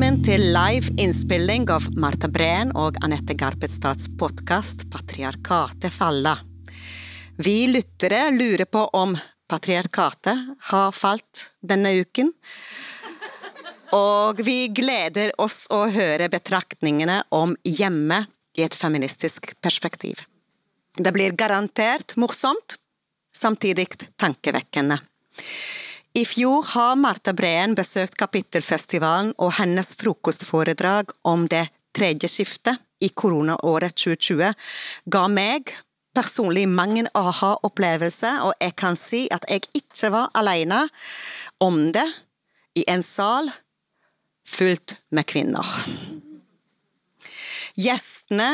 Velkommen til live innspilling av Marta Breen og Anette Garpetstads podkast Patriarkatet falla'. Vi lyttere lurer på om patriarkatet har falt denne uken. Og vi gleder oss å høre betraktningene om hjemme i et feministisk perspektiv. Det blir garantert morsomt, samtidig tankevekkende. I fjor har Marta Breen besøkt Kapittelfestivalen, og hennes frokostforedrag om det tredje skiftet i koronaåret 2020 ga meg personlig mange aha-opplevelser, og jeg kan si at jeg ikke var alene om det i en sal fullt med kvinner. Gjestene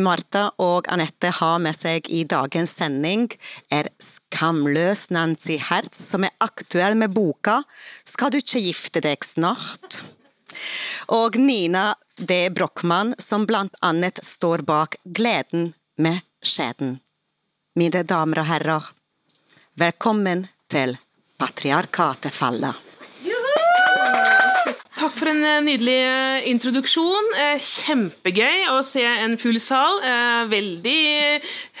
Martha og Anette har med seg i dagens sending, er skamløs Nancy Hertz, som er aktuell med boka Skal du ikke gifte deg snart? Og Nina D. Brochmann, som blant annet står bak Gleden med skjeden. Mine damer og herrer, velkommen til Patriarkatet faller. Takk for en eh, nydelig eh, introduksjon. Eh, kjempegøy å se en full sal. Veldig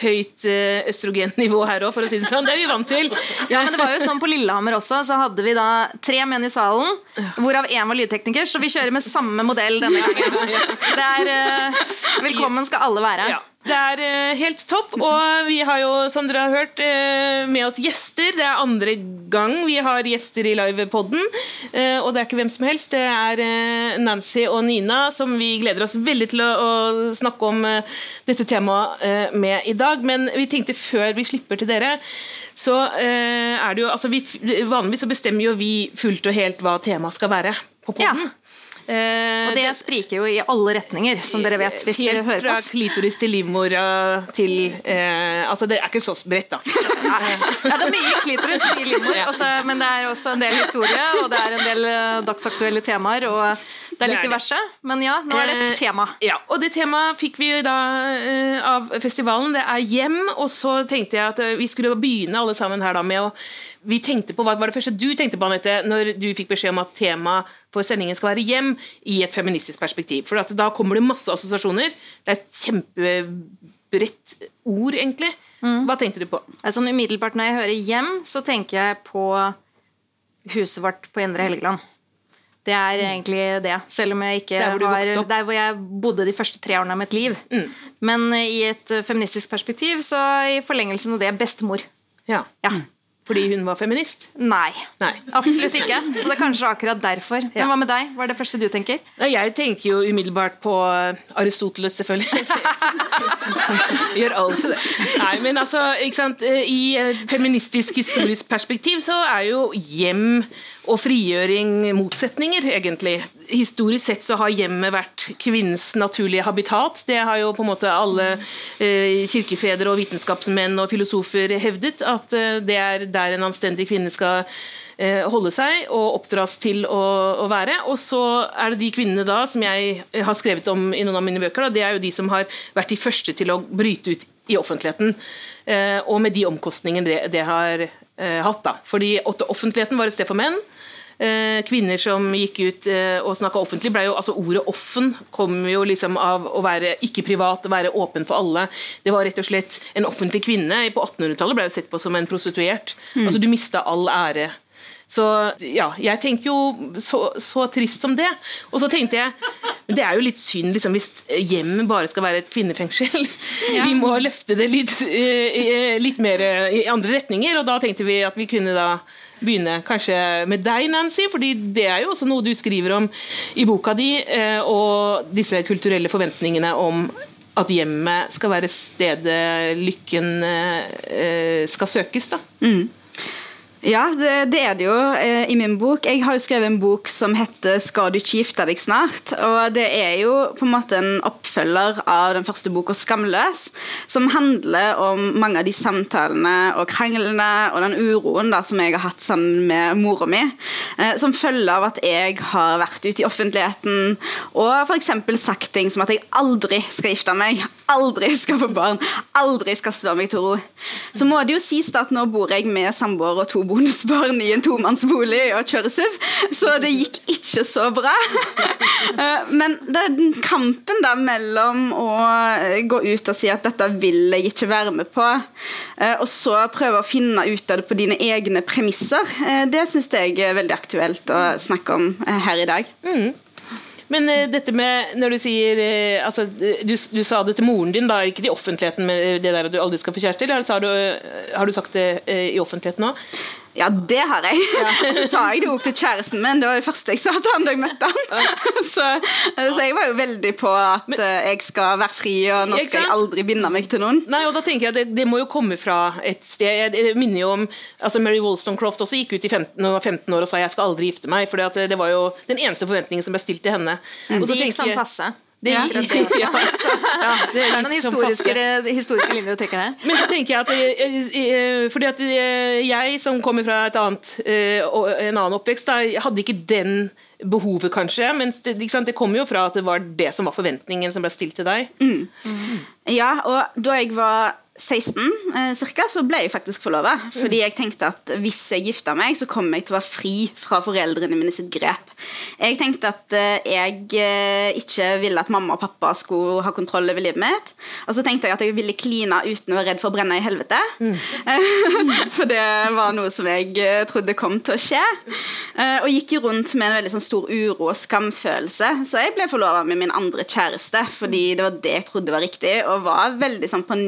høyt østrogennivå her òg, for å si det sånn. Det er vi vant til. Ja, men det var jo sånn På Lillehammer også, så hadde vi da tre menn i salen, hvorav én var lydtekniker, så vi kjører med samme modell denne gangen. Det er Velkommen skal alle være. Ja. Det er uh, helt topp, og vi har jo, som dere har hørt, uh, med oss gjester. Det er andre gang vi har gjester i livepoden, uh, og det er ikke hvem som helst. Det er Nancy og Nina som vi gleder oss veldig til å snakke om dette temaet med i dag. Men vi tenkte før vi slipper til dere, så er det jo altså vi, Vanligvis så bestemmer jo vi fullt og helt hva temaet skal være på poden. Ja. Eh, og det spriker jo i alle retninger, som dere vet. hvis dere hører på oss. Fra klitoris til livmora til eh, Altså, det er ikke så bredt, da. ja, det er mye klitoris, mye livmor, også, men det er også en del historie, og det er en del eh, dagsaktuelle temaer, og det er litt diverse. Men ja, nå er det et eh, tema. Ja, og det temaet fikk vi da av festivalen. Det er hjem, og så tenkte jeg at vi skulle begynne alle sammen her da med å vi tenkte på, Hva var det første du tenkte på, Anette, når du fikk beskjed om at temaet for sendingen skal være hjem i et feministisk perspektiv? For da kommer det masse assosiasjoner. Det er et kjempebredt ord, egentlig. Mm. Hva tenkte du på? Altså, umiddelbart Når jeg hører hjem, så tenker jeg på huset vårt på Indre Helgeland. Det er egentlig det. Selv om jeg ikke der hvor har Der hvor jeg bodde de første tre årene av mitt liv. Mm. Men i et feministisk perspektiv, så i forlengelsen av det bestemor. Ja. ja. Fordi hun var feminist? Nei, Nei. absolutt ikke. Så det er kanskje akkurat derfor. Men hva med deg? Hva er det første du tenker? Jeg tenker jo umiddelbart på Aristoteles, selvfølgelig. Gjør alltid det. Nei, men altså, I feministisk historisk perspektiv så er jo hjem og frigjøring motsetninger, egentlig. Historisk sett så har hjemmet vært kvinnens naturlige habitat. Det har jo på en måte alle eh, kirkefedre og vitenskapsmenn og filosofer hevdet, at eh, det er der en anstendig kvinne skal eh, holde seg og oppdras til å, være. Og så er det de kvinnene da som jeg har skrevet om i noen av mine bøker, det er jo de som har vært de første til å bryte ut i offentligheten. Og med de omkostningene det, det har hatt. da. Fordi offentligheten var et sted for menn. Eh, kvinner som gikk ut eh, og snakka offentlig, ble jo, altså Ordet 'offen' kom jo liksom av å være ikke privat, å være åpen for alle. Det var rett og slett En offentlig kvinne på 1800-tallet ble jo sett på som en prostituert. Mm. Altså Du mista all ære. Så ja, jeg tenker jo så, så, trist som det. Og så tenkte jeg det er jo litt synd liksom, hvis hjemmet bare skal være et kvinnefengsel. Ja. Vi må løfte det litt, eh, litt mer i andre retninger, og da tenkte vi at vi kunne da begynne kanskje med deg, Nancy, fordi det er jo også noe du skriver om i boka di, eh, og disse kulturelle forventningene om at hjemmet skal være stedet lykken eh, skal søkes. da. Mm. Ja, det, det, er det jo eh, i min bok. Jeg har jo skrevet en bok som heter 'Skal du ikke gifte deg snart?' Og Det er jo på en måte en oppfølger av den første boka 'Skamløs', som handler om mange av de samtalene og kranglene og den uroen da, som jeg har hatt sammen med mora mi, eh, som følge av at jeg har vært ute i offentligheten og f.eks. sagt ting som at jeg aldri skal gifte meg, aldri skal få barn, aldri skal slå meg til ro. Så må det jo sies at nå bor jeg med samboer og to boliger bonusbarn i en tomannsbolig og kjøre SUV, så det gikk ikke så bra. Eh, men den kampen da mellom å gå ut og si at dette vil jeg ikke være med på, eh, og så prøve å finne ut av det på dine egne premisser, det syns jeg er veldig aktuelt å snakke om her i dag. Mm. Men dette med når du sier altså, du, du, sa det til moren din, da, ikke i offentligheten med det der at du aldri skal få kjæreste, eller har du, har du sagt det i offentligheten nå? Ja, det har jeg. Ja. Og så sa jeg det òg til kjæresten min. Det var det første jeg sa til han da jeg møtte han. Så, så, jeg var jo veldig på at Men, eh, jeg skal være fri, og nå skal jeg aldri binde meg til noen. Nei, og da tenker jeg Det, det må jo komme fra et sted. Jeg, minner jo om altså Mary Wollstonecroft også gikk ut i 15, 15 år og sa jeg skal aldri gifte meg. For det var jo den eneste forventningen som ble stilt til henne. Mm. Og så de gikk sånn passe. Det ja. det. Ja. ja, det er noen historiske, historiske linjer å trekke her. Men så tenker jeg at, eh, eh, fordi at eh, jeg som kommer fra et annet, en annen oppvekst, da, hadde ikke den behovet, kanskje. Men det, det kommer jo fra at det var det som var forventningen som ble stilt til deg. Mm. Mm. Ja, og da jeg var 16 eh, cirka, så ble jeg faktisk forlova. Fordi jeg tenkte at hvis jeg gifta meg, så kommer jeg til å være fri fra foreldrene mine sitt grep. Jeg tenkte at eh, jeg eh, ikke ville at mamma og pappa skulle ha kontroll over livet mitt. Og så tenkte jeg at jeg ville kline uten å være redd for å brenne i helvete. Mm. for det var noe som jeg eh, trodde kom til å skje. Eh, og gikk jo rundt med en veldig sånn stor uro og skamfølelse. Så jeg ble forlova med min andre kjæreste fordi det var det jeg trodde var riktig, og var veldig sånn på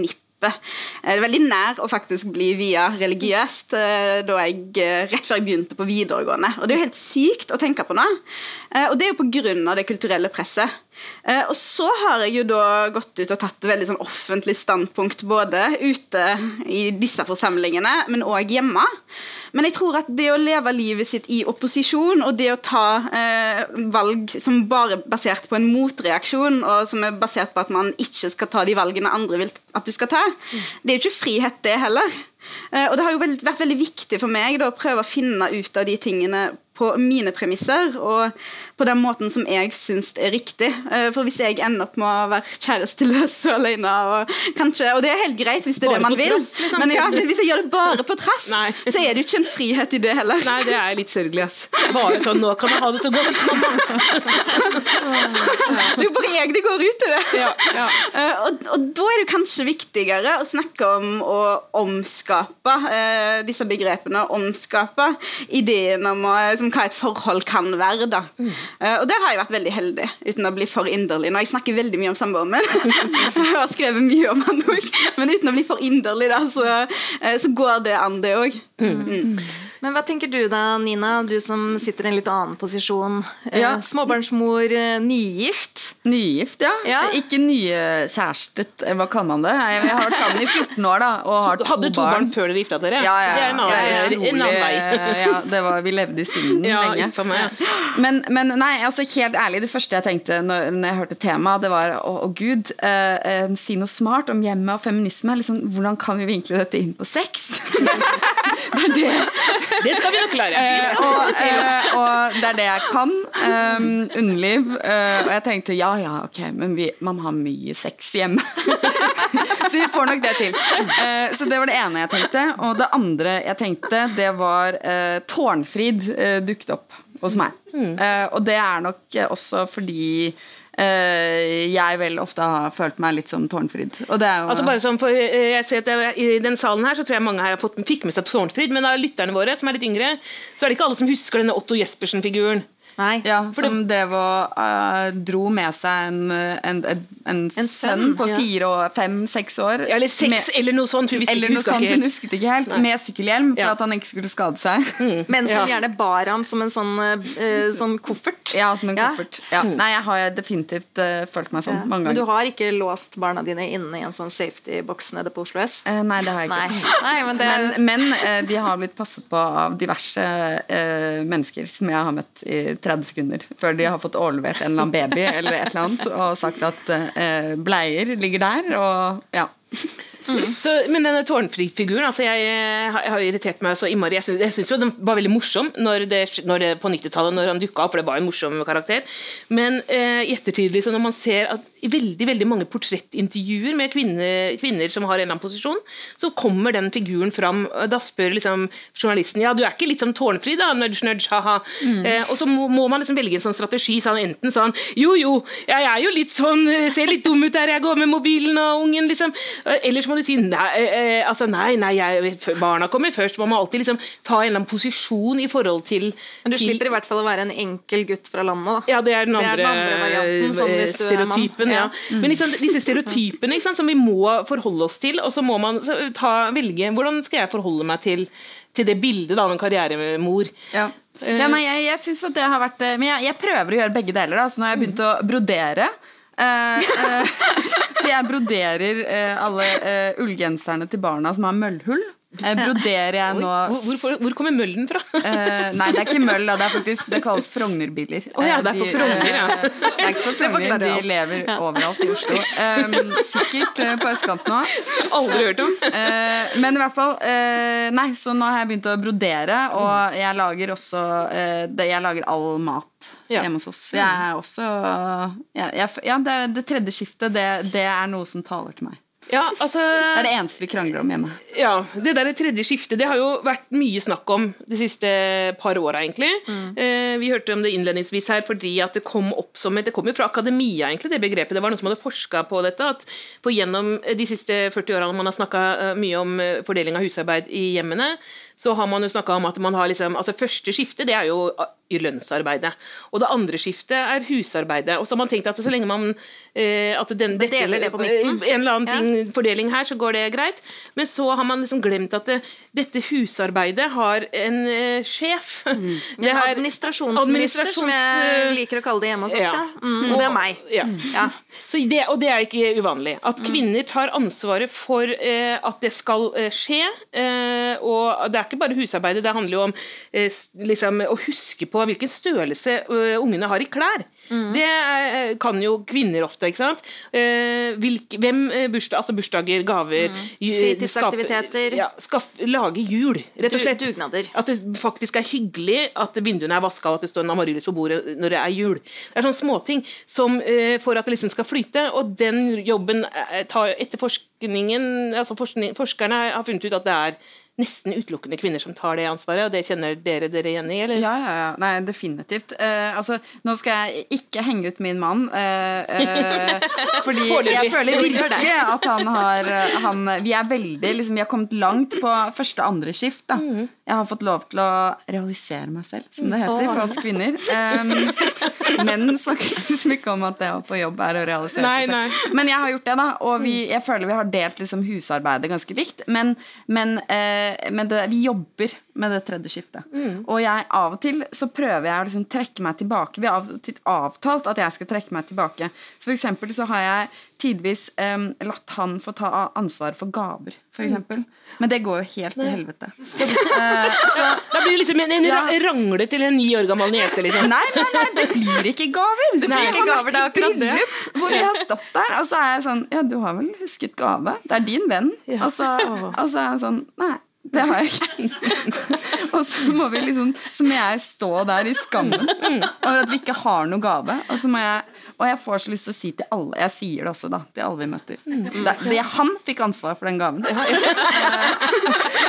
nipp det er veldig nær å faktisk bli via religiøst eh, da jeg, eh, rett før jeg begynte på videregående. Og det er jo helt sykt å tenke på nå. Eh, og det er jo pga. det kulturelle presset. Og så har jeg jo da gått ut og tatt veldig sånn offentlig standpunkt både ute i disse forsamlingene, men òg hjemme. Men jeg tror at det å leve livet sitt i opposisjon, og det å ta eh, valg som bare er basert på en motreaksjon, og som er basert på at man ikke skal ta de valgene andre vil at du skal ta, det er jo ikke frihet, det heller. Eh, og det har jo vært veldig viktig for meg da, å prøve å finne ut av de tingene på mine premisser og på den måten som jeg syns er riktig. Eh, for hvis jeg ender opp med å være kjæresteløs og alene og kanskje, Og det er helt greit hvis det er bare det man vil, trass, liksom. men ja, hvis jeg gjør det bare på trass, så er det jo ikke en frihet i det heller. Nei, det er litt sørgelig, ass. Bare sånn 'Nå kan jeg ha det så godt', det er jo bare jeg det går ut i det. Ja, ja. Eh, og, og, da er det kanskje viktigere å snakke om å omskape eh, disse begrepene, omskape ideen om å liksom, hva et forhold kan være. da. Mm. Uh, og der har jeg vært veldig heldig, uten å bli for inderlig. Nå, jeg snakker veldig mye om samboeren min, jeg har skrevet mye om han òg, men uten å bli for inderlig, da, så, uh, så går det an, det òg. Mm. Men hva tenker du da, Nina, du som sitter i en litt annen posisjon? Eh, ja. Småbarnsmor, nygift? Nygift, ja. ja. Ikke nykjærestet, hva kaller man det? Jeg, har vært sammen i 14 år da, og har to, hadde to barn. barn før dere gifta dere? Ja, ja, det er en annen, vei. ja, det var, vi levde i synden ja, lenge. Meg, men, men, nei, altså helt ærlig, det første jeg tenkte når, når jeg hørte temaet, det var å, å gud, eh, eh, si noe smart om hjemmet og feminisme. Liksom, hvordan kan vi vinkle dette inn på sex? det, er det. Det, skal vi nok klare. Eh, og, eh, og, det er det jeg kan. Um, underliv. Uh, og jeg tenkte ja ja, ok, men vi, man har mye sex hjemme. så vi får nok det til. Uh, så det var det ene jeg tenkte. Og det andre jeg tenkte, det var uh, Tårnfrid dukket opp hos meg. Mm. og det er nok også fordi jeg vel ofte har følt meg litt som Tårnfrid. Og det er jo altså bare sånn, for eh, jeg ser at jeg, I den salen her så tror jeg mange her fått, fikk med seg Tårnfrid, men av lytterne våre som er litt yngre, så er det ikke alle som husker denne Otto Jespersen-figuren. Nei. Ja, som det, var, uh, dro med seg en, en, en, en sønn, sønn på ja. fire og fem-seks år. Ja, eller seks, med, eller noe sånt. Hun, eller noe sånt, Hun husket ikke helt. Nei. Med sykkelhjelm, for at han ikke skulle skade seg. Mm. Mens hun gjerne bar ham som en sånn, uh, sånn koffert. Ja, som en koffert. Nei, jeg har definitivt uh, følt meg sånn mange ganger. Men du har ikke låst barna dine inne i en sånn safety-boks nede på Oslo S? nei, det har jeg ikke. Nei. men, det... men, men de har blitt passet på av diverse mennesker som jeg har møtt i 30 sekunder før de har fått overlevert en eller annen baby eller et eller annet og sagt at eh, bleier ligger der, og ja. Mm. Så, men denne tårnfri-figuren altså jeg, jeg, har irritert meg så innmari. Jeg syns, jo den var veldig morsom når det, når det på 90-tallet, når han dukka opp, for det var en morsom karakter. Men eh, i ettertid, liksom, når man ser at veldig veldig mange portrettintervjuer med kvinner, kvinner, som har en eller annen posisjon, så kommer den figuren fram. Da spør liksom journalisten ja, du er ikke litt sånn tårnfri, da? Nudge, nudge, ha-ha. Mm. Eh, og så må, må, man liksom velge en sånn strategi. Sånn, enten sånn jo, jo, jeg er jo litt sånn, eh, ser litt dum ut der jeg går med mobilen og ungen, liksom. Eh, eller så må du si nei, eh, altså, nei, nei jeg, barna kommer først. Man må alltid liksom ta en eller annen posisjon i forhold til Men du til, slipper i hvert fall å være en enkel gutt fra landet, da. Ja, det er den andre, det er den andre varianten, sånn stereotypen. Ja. Mm. Men liksom, disse stereotypene sant, som vi må forholde oss til, og så må man ta, velge hvordan skal jeg forholde meg til, til det bildet av en karrieremor. Ja. Uh, ja, nei, jeg, jeg synes at det har vært Men jeg, jeg, prøver å gjøre begge deler. Da. Så nå har jeg begynt å brodere. Uh, uh, så jeg broderer alle ullgenserne til barna som har møllhull. Eh, broderer jeg nå hvor, hvor, hvor, kommer møllen fra? Uh, nei, det er ikke møll. Det, faktisk, det kalles Frogner-biler. Oh, ja, det er på Frogner, ja. Uh, det er ikke på Frogner, de lever ja. overalt i Oslo. Um, sikkert uh, på østkanten òg. Aldri hørt om. men i hvert fall Nei, så nå har jeg begynt å brodere, og jeg lager også det, Jeg lager all mat ja. hjemme hos oss. Jeg er også jeg, jeg, Ja, det, det tredje skiftet, det, det er noe som taler til meg. Ja, altså, det er det eneste vi krangler om hjemme. Ja, Det der tredje skiftet det har jo vært mye snakk om de siste par åra. Mm. Eh, vi hørte om det innledningsvis her fordi at det kom opp som et, Det kom jo fra akademia, egentlig, det begrepet. Det var noen som hadde forska på dette. at for Gjennom de siste 40 årene man har snakka eh, mye om eh, fordeling av husarbeid i hjemmene, så har man jo snakka om at man har liksom altså Første skifte det er jo i lønnsarbeidet. Og det andre skiftet er husarbeidet. Og så har man tenkt at så lenge man eh, at den, dette, deler det på midten. En eller annen ting, ja. fordeling her, så går det greit. Men så har man liksom glemt at det, dette husarbeidet har en eh, sjef. Mm. Det har, administrasjonsminister, som jeg liker å kalle det hjemme hos oss. Ja. Mm, og det er meg. Ja. ja. Det, og det er ikke uvanlig. At mm. kvinner tar ansvaret for eh, at det skal eh, skje. Eh, og det er ikke bare husarbeidet, det handler jo om eh, liksom, å huske på hvilken størrelse uh, ungene har i klær. Mm. Det er, kan jo kvinner ofte. ikke sant? Uh, hvilk, hvem bursdag, altså bursdager, gaver mm. Fritidsaktiviteter. Ja, lage jul, rett og slett. Dugnader. At det faktisk er hyggelig at vinduene er vaska og at det står en amaryllis på bordet når det er jul. Det er sånne småting som uh, for at det liksom skal flyte. Og den jobben tar etter forskningen, altså forskning, Forskerne har funnet ut at det er nesten utelukkende kvinner som tar det ansvaret, og det kjenner dere dere igjen i? eller? Ja, ja, ja. Nei, definitivt. Uh, altså, nå skal jeg ikke henge ut min mann, uh, uh, fordi jeg føler virkelig at han har han, Vi er veldig liksom, Vi har kommet langt på første andre skift. da. Mm. Jeg har fått lov til å realisere meg selv, som det heter for oss kvinner. Um, menn snakker liksom ikke om at det å få jobb er å realisere nei, seg selv. Nei. Men jeg har gjort det, da, og vi, jeg føler vi har delt liksom, husarbeidet ganske likt. Men, men uh, men det, vi jobber med det tredje skiftet. Mm. Og jeg, av og til så prøver jeg å liksom trekke meg tilbake. Vi har av og til avtalt at jeg skal trekke meg tilbake. Så for eksempel så har jeg tidvis um, latt han få ta ansvar for gaver, for mm. Men det går jo helt til helvete. uh, så, da blir det liksom en, en ja. rangle til en ni år gammel niese, liksom. Nei, nei, nei, det blir ikke gaver! Det blir ikke gaver, det er akkurat det. Hvor vi har stått der, og så er jeg sånn Ja, du har vel husket gave? Det er din venn. Ja. Og så er jeg sånn Nei. Det har jeg ikke. og så må vi liksom Så må jeg stå der i skammen over at vi ikke har noe gave. Og, så må jeg, og jeg får så lyst til å si til alle Jeg sier det også, da, til alle vi møter. Det, det, han fikk ansvar for den gaven.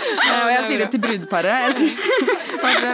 Eh, og jeg sier det til brudeparet.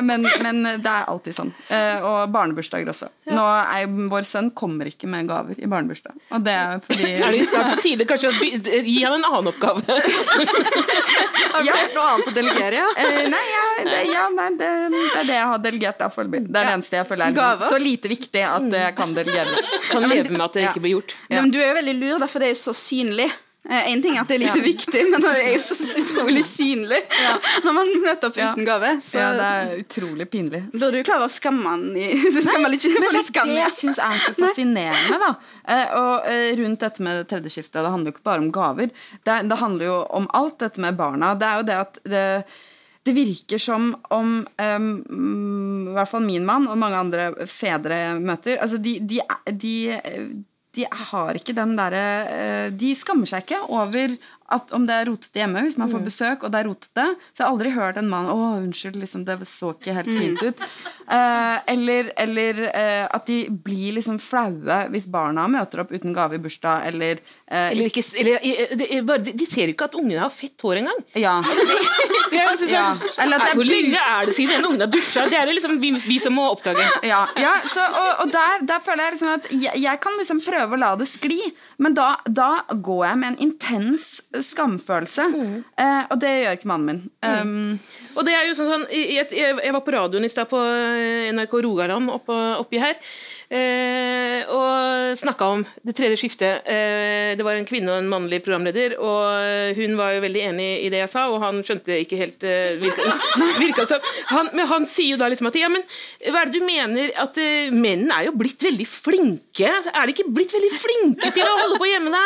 Men, men, det er alltid sånn. Eh, og barnebursdager også. Nå er, Vår sønn kommer ikke med gaver i barnebursdag. Og det er fordi Er det på tide kanskje å gi han en annen oppgave? har du ja. noe annet å delegere? Ja? Eh, nei, ja, det, ja nei, det, det, er det jeg har delegert. Da, det er det eneste jeg føler er liksom så lite viktig at jeg kan delegere. Kan leve med at det ikke blir gjort. Men du er jo veldig lur, for det er jo så synlig. En ting er at det er lite ja. viktig, men det er jo så utrolig synlig ja. når man møter opp uten gave. Så ja, det er utrolig pinlig. Da er du klar over å skamme han i Nei, litt, men det er det jeg syns er så fascinerende. da eh, Og eh, rundt dette med tredje skiftet, det handler jo ikke bare om gaver. Det, det, handler jo om alt dette med barna. Det er jo det at det, det virker som om um, i hvert fall min mann og mange andre fedre møter altså de, de, de de har ikke den derre eh, De skammer seg ikke over at om det er rotete hjemme, hvis man får mm. besøk og det er rotete, så jeg har aldri hørt en mann 'Å, unnskyld, liksom, det så ikke helt fint ut'. Uh, eller, eller uh, at de blir liksom flaue hvis barna møter opp uten gave i bursdag, eller, uh, eller, ikke, eller de, de, ser jo ikke at ungene har fett hår engang. Ja. det er, så, ja. Eller, Hvor lenge er det siden unge har dusja? Det er det liksom vi, vi som må oppdage. Ja, ja så, og, og der, der, føler jeg liksom at jeg, jeg, kan liksom prøve å la det skli, men da, da går jeg med en intens skamfølelse. Mm. og det gjør ikke mannen min. Um, og det er jo sånn, sånn jeg, jeg, jeg, var på radioen i stad på NRK Rogaland oppe, oppi her. Eh, og snakka om det tredje skiftet. Eh, det var en kvinne og en mannlig programleder, og hun var jo veldig enig i det jeg sa, og han skjønte ikke helt eh, virka, virka som han, Men han sier jo da liksom at ja, men hva er det du mener at mennene er jo blitt veldig flinke? Er de ikke blitt veldig flinke til å holde på hjemme da?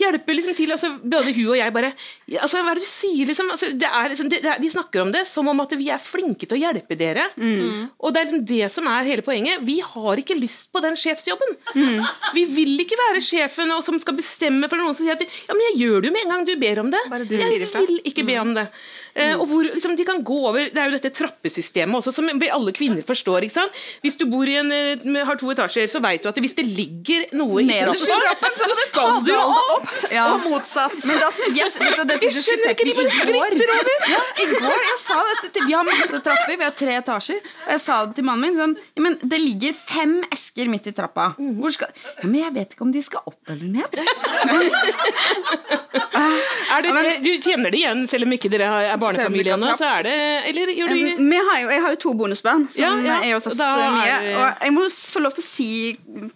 Hjelpe liksom til altså, Både hun og jeg bare altså, Hva er det du sier, liksom? Altså, det er, liksom det, det er, de snakker om det som om at vi er flinke til å hjelpe dere. Mm. Og det er liksom det som er hele poenget. Vi har ikke lyst på den sjefsjobben. Mm. Vi vil ikke være sjefen som skal bestemme for noen som sier at ja, men jeg gjør det jo med en gang du ber om det. jeg vil ikke be om det. Mm. og hvor liksom, de kan gå over Det er jo dette trappesystemet også, som alle kvinner forstår. ikke sant? Hvis du bor i en, eh, har to etasjer, så vet du at hvis det ligger noe i trappen, så, så skal du jo opp! Ja. Og motsatt. Men da, yes, vet du, jeg skjønner ikke de bare skritter over! Ja, I går jeg sa dette til, Vi har masse trapper, vi har tre etasjer. Og jeg sa det til mannen min sånn, men Det ligger fem esker midt i trappa. Hvor skal, ja, men jeg vet ikke om de skal opp eller ned. det, du kjenner det igjen, selv om ikke dere er barnefamilie ennå? Så er det Eller gjør du har jo, Jeg har jo to bonusbarn som ja, ja. er hos oss mye. Og jeg må få lov til å si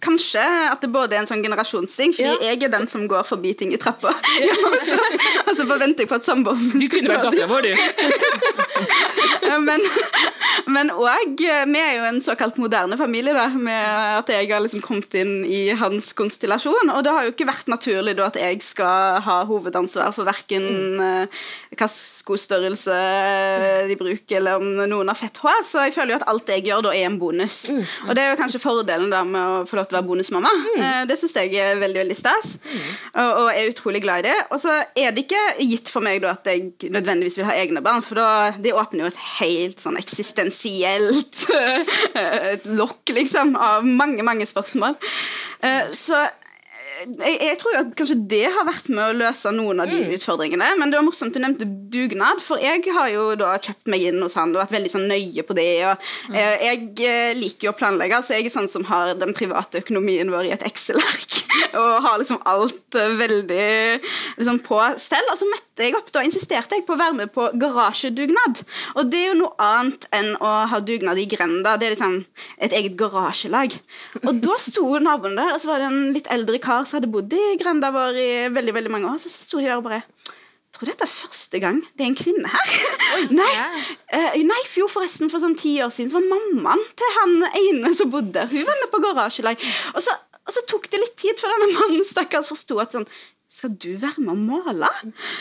kanskje at det både er en sånn generasjonsting, fordi ja. jeg er den som går forbi ting i trappa. Ja. og så bare venter jeg på at samboeren Du kunne vært dattera vår, du. men òg Vi er jo en såkalt moderne familie, da, med at jeg har liksom kommet inn i hans konstellasjon. Og det har jo ikke vært naturlig da at jeg skal ha hovedansvar for verken mm. uh, hva skostørrelse de bruker, eller om noen har fett hår. Så jeg føler jo at alt jeg gjør, da er en bonus. Mm. Og det er jo kanskje fordelen da med å få lov til å være bonusmamma. Mm. Uh, det syns jeg er veldig, veldig stas, mm. og, og er utrolig glad i det. Og så er det ikke gitt for meg da at jeg nødvendigvis vil ha egne barn, for da, det åpner jo et helt sånn eksistensielt et lokk, liksom, av mange, mange spørsmål. Så jeg, jeg, tror at kanskje det har vært med å løse noen av de mm. utfordringene. Men det var morsomt du nevnte dugnad, for jeg har jo da kjøpt meg inn hos han og vært veldig sånn nøye på det. og mm. eh, Jeg eh, liker jo å planlegge, så jeg er sånn som har den private økonomien vår i et Excel-ark. Og har liksom alt eh, veldig liksom på stell. Og så møtte jeg opp, da insisterte jeg på å være med på garasjedugnad. Og det er jo noe annet enn å ha dugnad i grenda. Det er liksom et eget garasjelag. Og da sto naboen der, og så var det en litt eldre kar som hadde bodd i grenda vår i veldig veldig mange år. Så sto de der og bare jeg tror dette er første gang det er en kvinne her. Oi, nei, uh, nei, jo forresten for sånn ti år siden så var mammaen til han ene som bodde der. Hun var med på garasjelag. Og så, og så tok det litt tid før denne mannen stakkars forsto at sånn Skal du være med å male?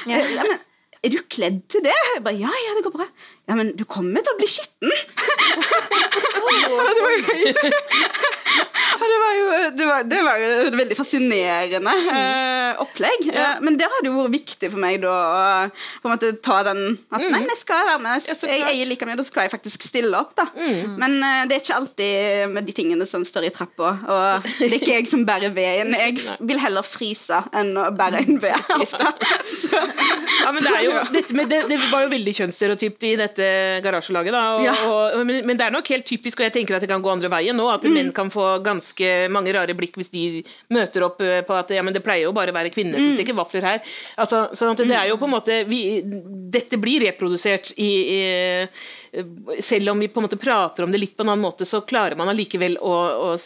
Ja. Uh, men, er du kledd til det? Jeg bare, ja, ja, det går bra. Ja, men du kommer til å bli skitten. det var jo, det var, det var jo et veldig fascinerende eh, opplegg. Ja. Eh, men der har det jo vært viktig for meg da å på en måte ta den at mm. nei, jeg skal være med. Jeg eier like mye, da skal jeg faktisk stille opp. da. Mm. Men eh, det er ikke alltid med de tingene som står i trappa. Og det er ikke jeg som bærer veden. Jeg vil heller fryse enn å bære en ved ofte. Ja, men det, er jo, dette, det, det, var jo veldig kjønnsstereotypt i dette garasjelaget. da. Og, ja. og, men, men, det er nok helt typisk, og jeg tenker at det kan gå andre veien nå, at mm. menn kan få ganske ganske mange rare blikk hvis de møter opp eh, på at ja, men det pleier jo bare å være kvinner som steker stikker vafler her. Altså, sånn at det er jo på en måte vi, Dette blir reprodusert i, i, Selv om vi på en måte prater om det litt på en annen måte, så klarer man allikevel å, å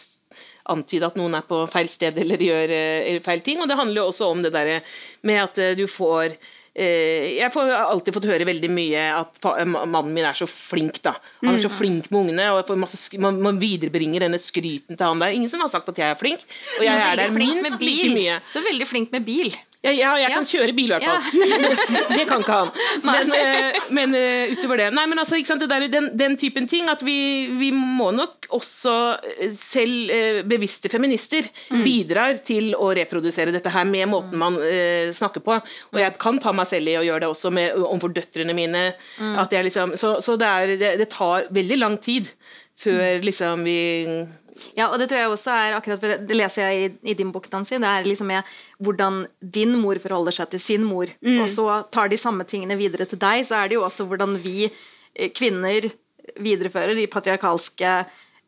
antyde at noen er på feil sted eller gjør uh, feil ting. Og det handler jo også om det der med at uh, du får Eh, jeg har alltid fått høre veldig mye at mannen min er så flink. da. Han er så mm. flink med ungene, og masse, man, man, viderebringer denne skryten til han. Det er ingen som har sagt at jeg er flink, og jeg er der minst like mye. Du er veldig flink med bil. Ja, ja, jeg kan kjøre bil, i hvert fall. det kan ikke han. Men, uh, men uh, utover det Nei, men altså, ikke sant, det der, den, den, typen ting at vi, vi må nok også eh, selv uh, bevisste feminister mm. bidrar til å reprodusere dette her med måten man snakker på. Og jeg kan ta meg selv i å gjøre det også med, overfor døtrene mine. Mm. Liksom, så, så det, er, det, det, tar veldig lang tid før liksom vi ja, og det tror jeg også er akkurat Det leser jeg i, i din bok, Nancy. Det er liksom med hvordan din mor forholder seg til sin mor. Mm. Og så tar de samme tingene videre til deg. Så er det jo også hvordan vi eh, kvinner viderefører de patriarkalske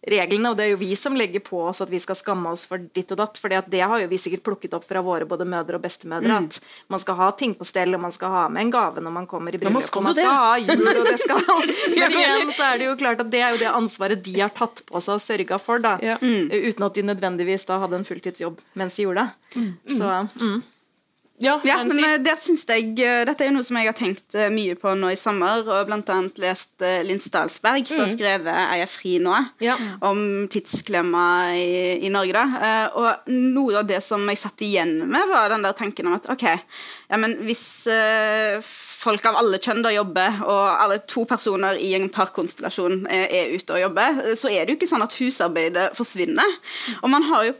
reglene, og det er jo vi som legger på oss at vi skal skamme oss for ditt og datt. For det har jo vi sikkert plukket opp fra våre både mødre og bestemødre. Mm. At man skal ha ting på stell, og man skal ha med en gave når man kommer i bryllup. Ja, man skal ha jul, og det skal Men igjen så er det jo klart at det er jo det ansvaret de har tatt på seg og sørga for, da. Ja. Mm. Uten at de nødvendigvis da hadde en fulltidsjobb mens de gjorde det. Mm. Så mm. Ja, ja men uh, det synes jeg, uh, Dette er jo noe som jeg har tenkt uh, mye på nå i sommer, og blant annet lest Linn Stalsberg, som har mm. skrevet 'Er jeg fri nå?' Ja. om tidsklemma i, i Norge. da. og noe av det som jeg satt igjen med, var den der tanken om at ok, ja, men hvis folk av alle kjønn da jobber, og alle to personer i en parkonstellasjon er, er ute og jobber, så er det jo ikke sånn at husarbeidet forsvinner. Og man har jo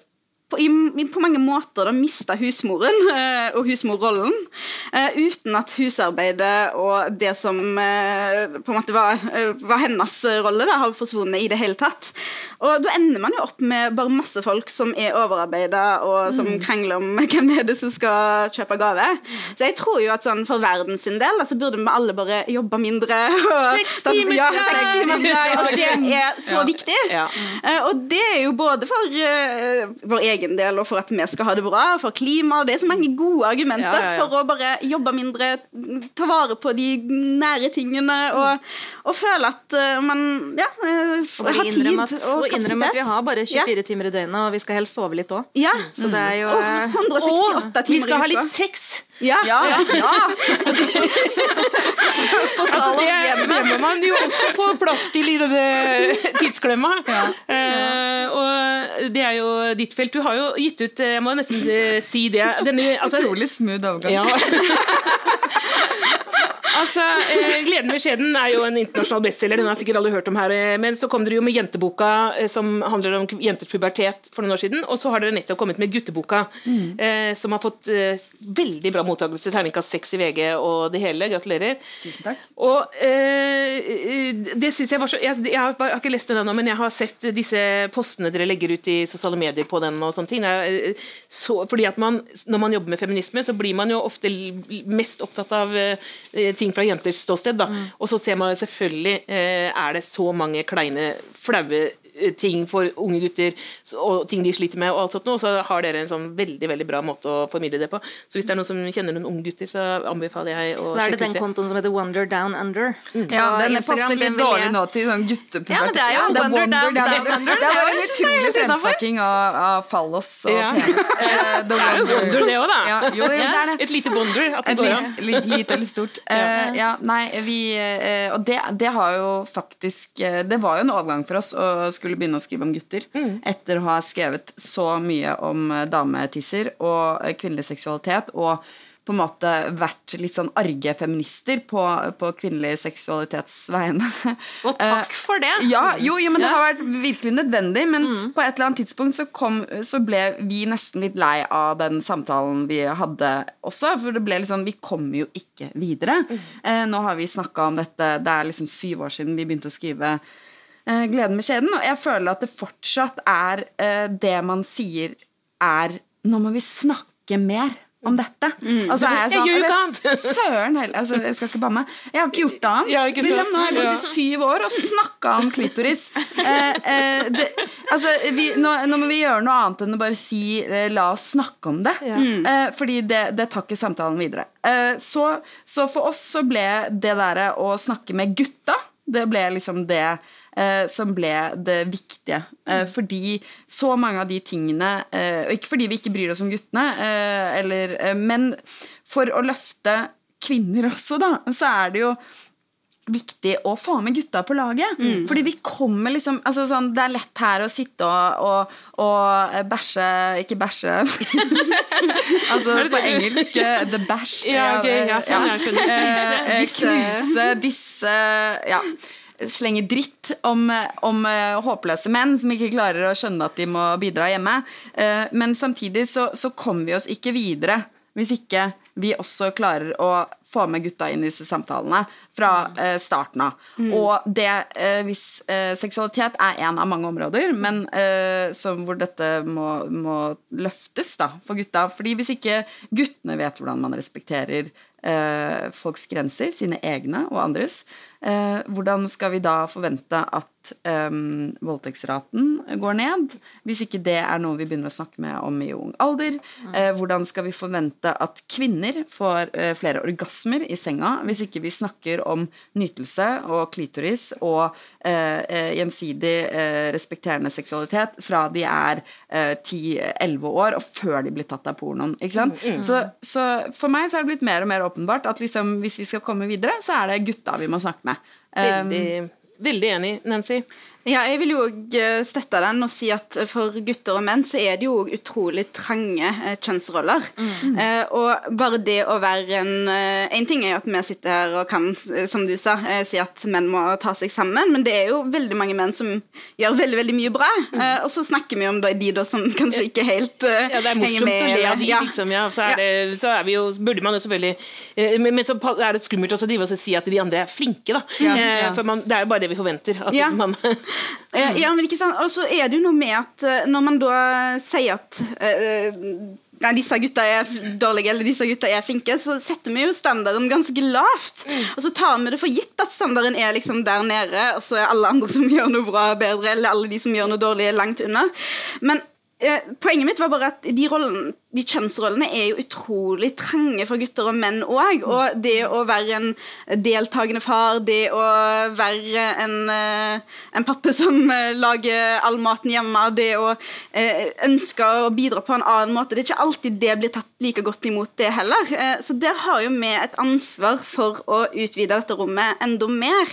på, i, på mange måter da mista husmoren uh, og husmorrollen. Uh, uten at husarbeidet og det som uh, på en måte var, var hennes rolle, da, har forsvunnet i det hele tatt. Og da ender man jo opp med bare masse folk som er overarbeida, og som mm. krangler om hvem er det som skal kjøpe gave. Så jeg tror jo at sånn, for verden sin del så burde vi alle bare jobbe mindre. Seks timer! Ja, og det er så ja. viktig. Ja. og det er jo både for vår egen egen del og for at vi skal ha det bra, for klima. Det er så mange gode argumenter ja, ja, ja. for å bare jobbe mindre, ta vare på de nære tingene og, og føle at uh, man ja, uh, har tid og og, og innrømme at vi har bare 24 timer i døgnet, og vi skal helst sove litt òg. Ja. Så det er jo Og 168 timer Vi skal ha litt sex! Ja. ja. ja. altså, det, gjemmer man jo også få plass til i denne tidsklemma. Ja. Uh, og det er jo ditt felt. Du har jo gitt ut Jeg må nesten si det. Denne, altså, Utrolig smooth overgang. Ja. Altså, eh, 'Gleden ved skjeden' er jo en internasjonal bestselger. Den har sikkert alle hørt om her. Eh, men så kom dere jo med jenteboka eh, som handler om jenters pubertet for noen år siden. Og så har dere nettopp kommet med gutteboka, mm. eh, som har fått eh, veldig bra mottakelse. Terningkast seks i VG og det hele. Gratulerer. Tusen takk. Og eh, det synes jeg var så jeg, jeg, har, ikke lest den ennå, men jeg har sett disse postene dere legger ut i sosiale medier på den og sånne ting. Så, fordi at man, når man jobber med feminisme, så blir man jo ofte mest opptatt av ting fra jenters ståsted. Da. Mm. Og så ser man selvfølgelig eh, er det så mange kleine, flaue ting for unge gutter og ting de sliter med, og alt sånt noe, så har dere en sånn veldig veldig bra måte å formidle det på. Så hvis det er noen som kjenner noen unge gutter, så anbefaler jeg å sjekke ut det. Er det den kontoen som heter Wonder Down Under? Mm. Ja, den passer litt dårlig nå til sånn guttepubertet. Ja, men det er jo ja, det er Wonder, Down, down, Under. Det er jo en utrolig fremsnakking av, av fallos og ja. penis. Eh, det er jo Wonder, det òg, da. Ja, jo, jo, det er det. Et lite Wonder. At det går an. Lite eller stort. Uh, ja, nei, vi uh, Og det, det har jo faktisk uh, Det var jo en overgang for oss å skulle begynne å skrive om gutter mm. etter å ha skrevet så mye om eh, dametisser og eh, kvinnelig seksualitet. og på en måte vært litt sånn arge feminister på, på kvinnelig seksualitets vegne. Og takk eh, for det! Ja, jo, jo men det har vært virkelig nødvendig. Men mm. på et eller annet tidspunkt så, kom, så, ble vi nesten litt lei av den samtalen vi hadde også. For det ble litt sånn Vi kommer jo ikke videre. Mm. Eh, nå har vi snakka om dette, det er liksom syv år siden vi begynte å skrive gleden med skjeden. Og jeg føler at det fortsatt er uh, det man sier er Nå må vi snakke mer om dette. Mm. Altså, jeg, sånn, jeg gjør ikke annet! Søren heller. Altså, jeg skal ikke banne. Jeg har ikke gjort det annet. Liksom, nå har jeg gått i syv år og snakka om klitoris. Eh, eh, det, altså, vi, nå, nå, må vi gjøre noe annet enn å bare si eh, 'la oss snakke om det'. Ja. Eh, fordi det, det tar ikke samtalen videre. Så, så, for oss så ble det derre å snakke med gutta, det ble liksom det eh, som ble det viktige. Eh, mm. fordi så mange av de tingene eh, Og ikke fordi vi ikke bryr oss om guttene, eh, eller, eh, men for å løfte kvinner også, da, så er det jo viktig å få med gutta på laget. Mm. Fordi vi kommer liksom altså sånn, Det er lett her å sitte og, og, og bæsje Ikke bæsje Altså på engelsk the bæsj. Ja, okay, ja, sånn, ja. Eh, knuse disse Ja slenge dritt om, om uh, håpløse menn som ikke klarer å skjønne at de må bidra hjemme. Uh, men samtidig så, så kommer vi oss ikke videre hvis ikke vi også klarer å få med gutta inn i disse samtalene fra eh, starten av. Mm. Og det, eh, hvis eh, seksualitet er en av mange områder, men eh, hvor dette må, må, løftes da, for gutta. fordi hvis ikke guttene vet hvordan man respekterer eh, folks grenser, sine egne og andres, Eh, hvordan skal vi da forvente at eh, voldtektsraten går ned, hvis ikke det er noe vi begynner å snakke med om i ung alder? Uh, hvordan skal vi forvente at kvinner får uh, flere orgasmer i senga, hvis ikke vi snakker om nytelse og klitoris og eh, gjensidig respekterende seksualitet fra de er 10-11 år og før de blir tatt av pornoen? Ikke sant? Mm, mm. Så, så, for meg så er det blitt mer og mer åpenbart at liksom, hvis vi skal komme videre, så er det gutta vi må snakke med. Um, veldig enig, Nancy. Ja, jeg vil jo eh, støtte den og si at for gutter og menn så er det jo utrolig trange eh, kjønnsroller. Mm. Eh, og bare det å være en eh, En ting er jo at vi sitter her og kan, eh, som du sa, eh, si at menn må ta seg sammen, men det er jo veldig mange menn som gjør veldig veldig mye bra. Mm. og så snakker vi om de da som kanskje ikke helt ja, det er morsomt å le av de, ja. liksom. Ja, så, er det, så er vi jo, burde man jo selvfølgelig men, men, så er det skummelt også å drive og si at de andre er flinke, da. Ja, for man, det er jo bare det vi forventer. At man ja, men ikke sant. Og så er det jo noe med at eh, når man da sier at uh, Nei, disse gutta er dårlige eller disse gutta er flinke, så setter vi jo standarden ganske lavt. Mm. Og så tar vi det for gitt at standarden er liksom der nede, og så er alle andre som gjør noe bra, bedre, eller alle de som gjør noe dårlig, langt unna. Men poenget mitt var bare at de, rollen, de, kjønnsrollene er jo utrolig trange for gutter og menn òg. Og det å være en deltakende far, det å være en, eh, en pappe som eh, lager all maten hjemme, det å ønske å bidra på en annen måte Det er ikke alltid det blir tatt like godt imot, det heller. Så der har jo vi et ansvar for å utvide dette rommet enda mer.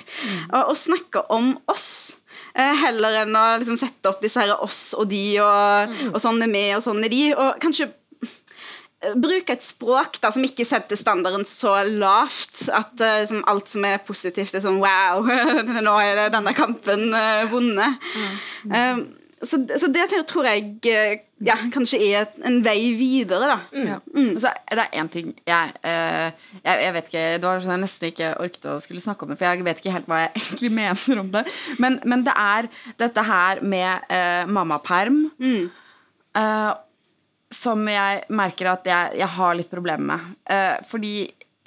Og, og snakke om oss. Eh, heller enn å liksom sette opp disse her oss og de, og, mm. og sånn er vi, og sånn er de. Og kanskje eh, bruke et språk da, som ikke setter standarden så lavt at liksom, alt som er positivt, er sånn wow, nå er det denne kampen uh, vunnet. Mm. Um, så, så, det tror jeg eh, ja, kanskje er en vei videre, da. Mm. Ja. Mm. Så det er én ting jeg, eh, jeg, jeg, vet ikke Det var sånn jeg nesten ikke orket å skulle snakke om det, for jeg vet ikke helt hva jeg egentlig mener om det. Men, men det er dette her med eh, mammaperm. Mm. Eh, som jeg merker at jeg, jeg har litt problemer med. Eh, fordi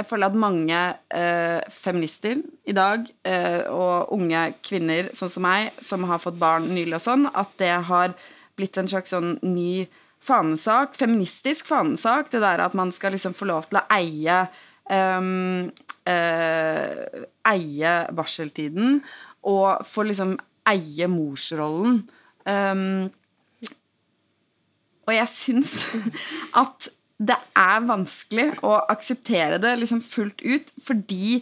jeg føler at mange eh, feminister i dag, eh, og unge kvinner sånn som meg, som har fått barn nylig og sånn, at det har blitt en slags sånn ny fanesak, feministisk fanesak, det der at man skal liksom få lov til å eie um, uh, Eie barseltiden og få liksom eie morsrollen. Um, og jeg syns at det er vanskelig å akseptere det liksom fullt ut, fordi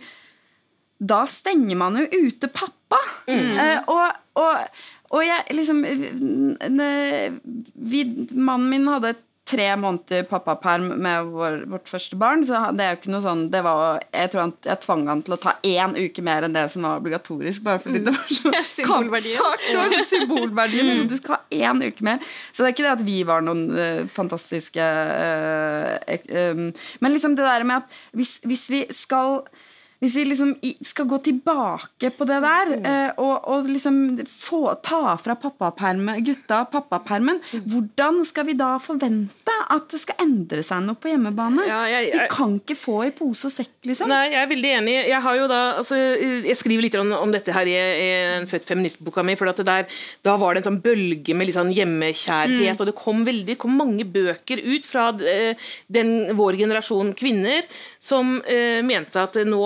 da stenger man jo ute pappa. Mm. Eh, og, og, og, jeg liksom vi, Mannen min hadde et tre måneder pappaperm med vår, vårt første barn. Så det er jo ikke noe sånn det var, Jeg tror han, jeg tvang han til å ta én uke mer enn det som var obligatorisk. Bare fordi det var så Symbolverdien. Symbolverdien. Mm. Du skal ha én uke mer. Så det er ikke det at vi var noen uh, fantastiske uh, um, Men liksom det der med at hvis, hvis vi skal hvis vi liksom skal gå tilbake på det der, mm. eh, og, og, liksom få, ta fra pappapermen, gutta pappapermen, mm. hvordan skal vi da forvente at det skal endre seg noe på hjemmebane? Ja, jeg, jeg, vi kan ikke få i pose og sekk, liksom. Nei, jeg er veldig enig. Jeg har jo da, altså, jeg skriver litt om, om dette her i, i en Født feministboka mi, for der, da var det en sånn bølge med litt sånn hjemmekjærhet, mm. og det kom, veldig, kom mange bøker ut fra eh, den, vår generasjon kvinner som uh, mente at nå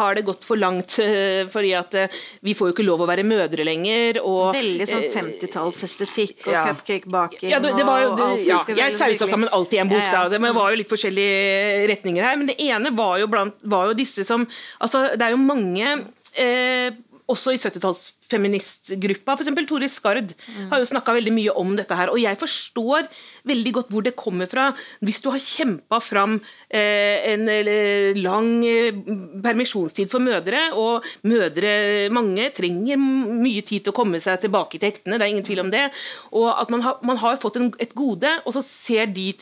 har det gått for langt, uh, fordi at uh, vi får jo ikke lov å være mødre lenger. Og, Veldig sånn 50-tallsestetikk og ja. cupcakebaking. Ja, det, det var jo, det, ja, jeg sausa sammen alt i en bok, da. Det var jo litt forskjellige retninger her. Men det ene var jo, blant, var jo disse som altså Det er jo mange eh, også i 70-tallsfeministgruppa. F.eks. Tore Skard har jo snakka veldig mye om dette her. Og jeg forstår veldig godt hvor det kommer fra. Hvis du har kjempa fram eh, en eh, lang eh, permisjonstid for mødre, og mødre, mange, trenger mye tid til å komme seg tilbake til hektene, det er ingen tvil om det, og at man har, man har fått en, et gode, og så ser de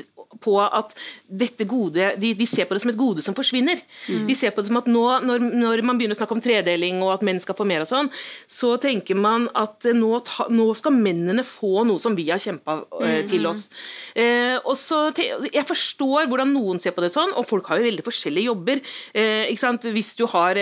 på at dette gode, de, de, ser på det som et gode som forsvinner. Mm. De ser på det som at nå, når, når, man begynner å snakke om tredeling og at menn skal få mer, og sånn, så tenker man at nå, ta, nå skal mennene få noe som vi har kjempa eh, mm. til oss. Eh, og så, Jeg forstår hvordan noen ser på det sånn, og folk har jo veldig forskjellige jobber. ikke sant, hvis, du har,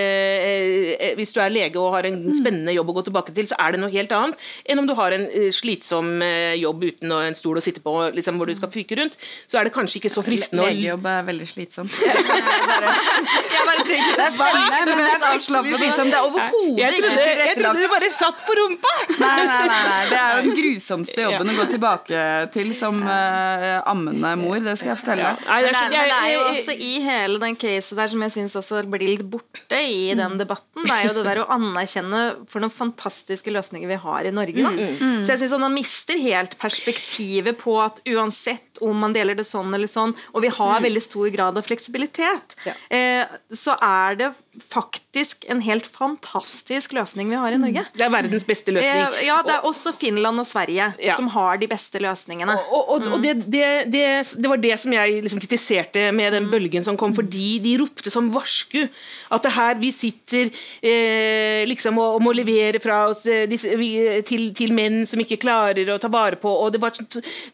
hvis du er lege og har en mm. spennende jobb å gå tilbake til, så er det noe helt annet enn om du har en slitsom jobb uten en stol å sitte på liksom, hvor du skal fyke rundt. Så så er det kanskje ikke så fristende å Legejobb er veldig slitsomt. jeg bare tenker, det er spennende, men det er avslappende. Liksom. Det er overhodet ikke tilrettelagt. Jeg trodde du bare satt på rumpa! Nei, nei, nei, nei. Det er jo den grusomste jobben å gå tilbake til som uh, ammende mor. Det skal jeg fortelle. Nei, det, er, men det er jo også i hele den casen der som jeg syns også blir litt borte i den debatten, det er jo det der å anerkjenne for noen fantastiske løsninger vi har i Norge. Da. Mm, mm. Så jeg syns man mister helt perspektivet på at uansett om man deler det sånn eller sånn, og vi har mm. veldig stor grad av fleksibilitet, ja. eh, så er det faktisk en helt fantastisk løsning vi har i Norge. Det er verdens beste løsning. Eh, ja, det er også Finland og Sverige ja. som har de beste løsningene. Og, og, og det, det, det, det, var det som jeg liksom kritiserte med den mm. bølgen som kom, fordi de ropte som varsku at det her vi sitter eh, liksom og, og, må levere fra oss eh, vi, til, til, menn som ikke klarer å ta vare på og det var sånn,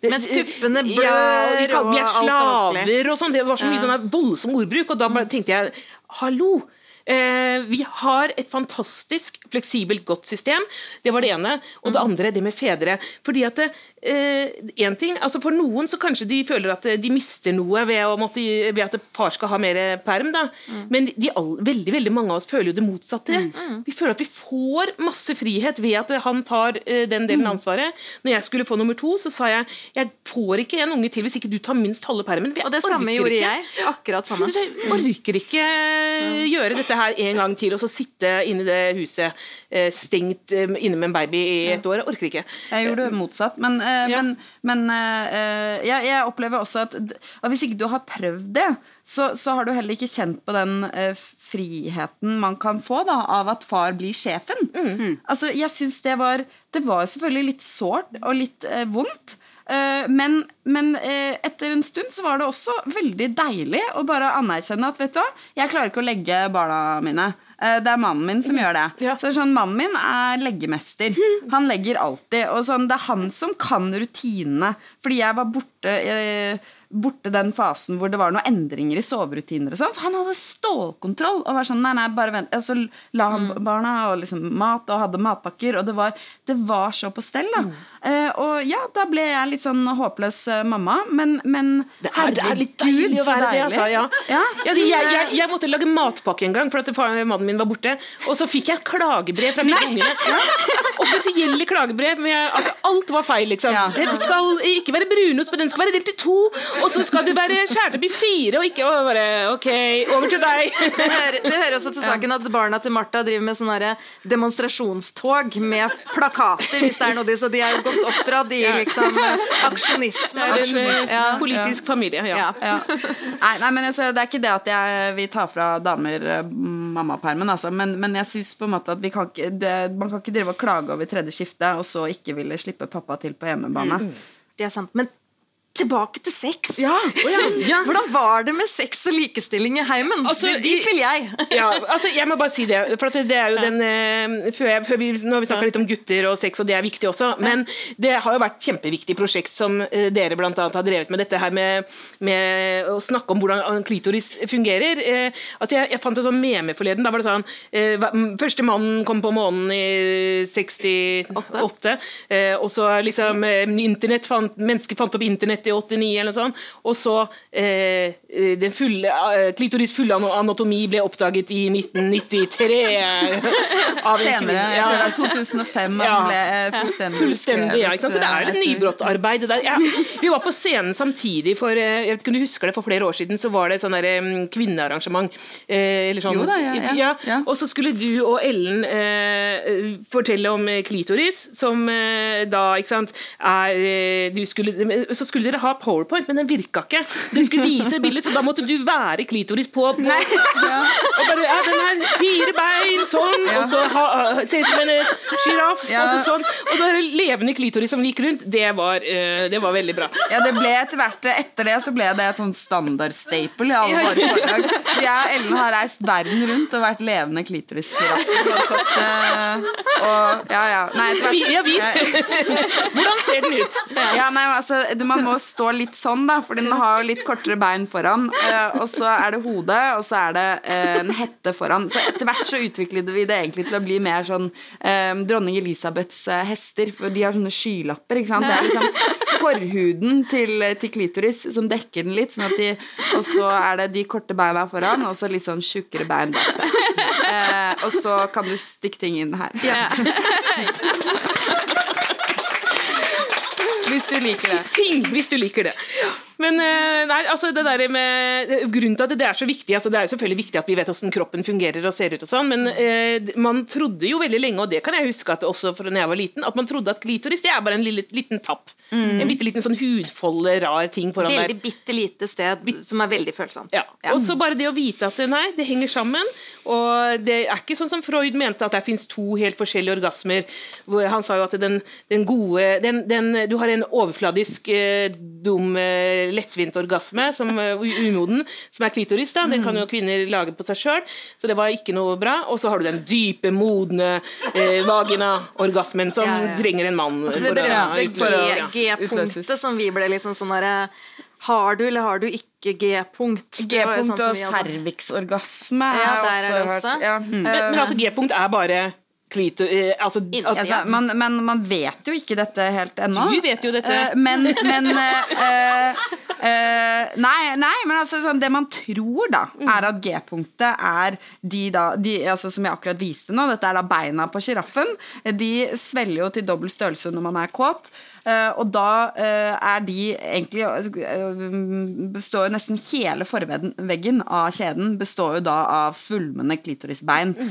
Mens puppene blør ja, kan, vi er slaver og sånn. Det var så mye sånn voldsom ordbruk, og da tenkte jeg hallo! Eh, vi har et fantastisk fleksibelt, godt system. Det var det ene. Og det mm. andre, det med fedre. Fordi at eh, en ting, altså For noen så kanskje de føler at de mister noe ved, måtte, ved at far skal ha mer perm. da. Mm. Men de, veldig veldig mange av oss føler jo det motsatte. Mm. Vi føler at vi får masse frihet ved at han tar eh, den delen av ansvaret. Når jeg skulle få nummer to, så sa jeg jeg får ikke en unge til hvis ikke du tar minst halve permen. og det samme gjorde ikke. jeg. Akkurat samme. Jeg orker ikke gjøre dette her en gang til, og så sitte inne i det huset eh, stengt eh, inne med en baby i et år. Jeg orker ikke. Jeg gjorde det motsatt. Men, eh, ja. men, men jeg, jeg, opplever også at, at, hvis ikke du har prøvd det, så, så, har du heller ikke kjent på den friheten man kan få da, av at far blir sjefen. Mm. Altså, jeg synes det var Det var selvfølgelig litt sårt og litt uh, vondt. Eh, men, men eh, etter en stund så var det også veldig deilig å bare anerkjenne at vet du hva, jeg klarer ikke å legge barna mine. Eh, det er mannen min som gjør det. Ja. Så det er sånn, Mannen min er leggemester. Han legger alltid. Og sånn, det er han som kan rutinene. Fordi jeg var borte borte den fasen hvor det var noen endringer i soverutiner. sånn, Så han hadde stålkontroll. og var sånn, nei, nei, bare vent, altså, La mm. barna og liksom mat og hadde matpakker. Og det var, det var så på stell. da. Mm. Eh, og ja, da ble jeg litt sånn håpløs uh, mamma, men, men det er, er litt deilig å være det, altså. Ja. Ja. Ja, jeg, jeg, jeg, måtte lage matpakke en gang, for at mannen min var borte. Og så fikk jeg klagebrev fra mine unger. Offisielle klagebrev med at alt var feil. liksom. Det skal ikke være brunost, på den skal være delt i to. Og så skal du være kjæreste i fire, og ikke bare OK, over til deg. Det hører, det hører også til saken at barna til Martha driver med sånne demonstrasjonstog med plakater, hvis det er noe de, så de er jo godt oppdratt i liksom aksjonisme. Det er en ja. politisk familie, ja. ja. Nei, nei, men altså, det er ikke det at jeg vil ta fra damer eh, mammapermen, altså. men, men, jeg syns på en måte at vi kan ikke, det, man kan ikke drive og klage over tredje skifte, og så ikke ville slippe pappa til på hjemmebane. Mm. Det er sant. Men tilbake til sex. Ja, oh ja, ja. Hvordan var det med sex og likestilling i heimen? Altså, Dit vil jeg. ja, altså, jeg må bare si det. For det er jo den uh, før jeg, før vi, Nå har vi snakka litt om gutter og sex, og det er viktig også. Men det har jo vært kjempeviktig prosjekt som uh, dere bl.a. har drevet med. Dette her med, med, å snakke om hvordan klitoris fungerer. Uh, altså, jeg, jeg, fant en sånn meme forleden. Da var det sånn Første mannen kom på månen i 68, og så liksom internett fant, Mennesker fant opp internett 1988 eller noe sånt. Og så eh, den fulle, eh, klitoris fulle anatomi ble oppdaget i 1993. av en Senere, ja. 2005 ja. ble eh, fullstendig Fullstendig, ja. Ikke sant? Så det er et nybrottarbeid. Ja. Vi var på scenen samtidig for eh, jeg vet ikke om du husker det, for flere år siden så var det et sånn kvinnearrangement. Eh, sånn, jo da, ja, ja. Og så skulle du og Ellen eh, fortelle om klitoris, som eh, da ikke sant, er skulle, Så skulle dere ha powerpoint, men den virka ikke. Dere skulle vise bildet, så da måtte du være klitoris på, på Og bare, ja, den har fire bein, sånn, og så ser ut som en sjiraff, og så sånn. Og så er det levende klitoris som gikk rundt. Det var, uh, det var veldig bra. Ja, det ble etter hvert Etter det så ble det et sånn standardstaple i alle våre foredrag. Så jeg og Ellen har reist verden rundt og vært levende klitorissjiraff. Uh, og ja, ja. Nei, ja, vis. Hvordan ser den ut? Ja, nei, altså, Man må stå litt sånn, da, for den har jo litt kortere bein foran. Uh, og så er det hodet, og så er det en hette foran. Så etter hvert så utviklet vi det egentlig til å bli mer sånn dronning Elisabeths hester, for de har sånne skylapper. ikke sant? Det er liksom forhuden til, til klitoris som dekker den litt, sånn at de, og så er det de korte beina foran, og så litt sånn tjukkere bein bak. Eh, og så kan du stikke ting inn her. Ja. Hvis du liker det. Ting, hvis du liker det. Men eh, nei, altså det der med Grunnen til at det er så viktig altså Det er jo selvfølgelig viktig at vi vet hvordan kroppen fungerer og ser ut, og sånn, men eh, man trodde jo veldig lenge, og det kan jeg huske at også fra da jeg var liten, at man trodde at klitoris det er bare en lille, liten tapp. Mm. En bitte liten sånn hudfolde, rar ting foran veldig der. Veldig bitte lite sted som er veldig følsomt. Ja. ja. Og så bare det å vite at nei, det henger sammen. Og det er ikke sånn som Freud mente, at det fins to helt forskjellige orgasmer. Han sa jo at den, den gode den, den, Du har en overfladisk, eh, dum eh, lettvint orgasme, som uh, umoden, som er klitoris. da, Den kan jo kvinner lage på seg sjøl, så det var ikke noe bra. Og så har du den dype, modne eh, vagina-orgasmen som ja, ja. trenger en mann. Altså, det berømte G-punktet som vi ble liksom sånn herre har du eller har du ikke G-punkt? G-punkt sånn og cervixorgasme. Ja, der er det også. Ja. Mm. Men, men altså, G-punkt er bare klito... Eh, altså, altså, altså man, men man vet jo ikke dette helt ennå. Du vet jo dette. Uh, men, men uh, uh, nei, nei, men altså, sånn, det man tror, da, mm. er at G-punktet er de da de, altså, Som jeg akkurat viste nå, dette er da beina på sjiraffen. De svelger jo til dobbel størrelse når man er kåt. Uh, og da uh, er de egentlig uh, består jo Nesten hele forveggen av kjeden består jo da av svulmende klitorisbein, mm.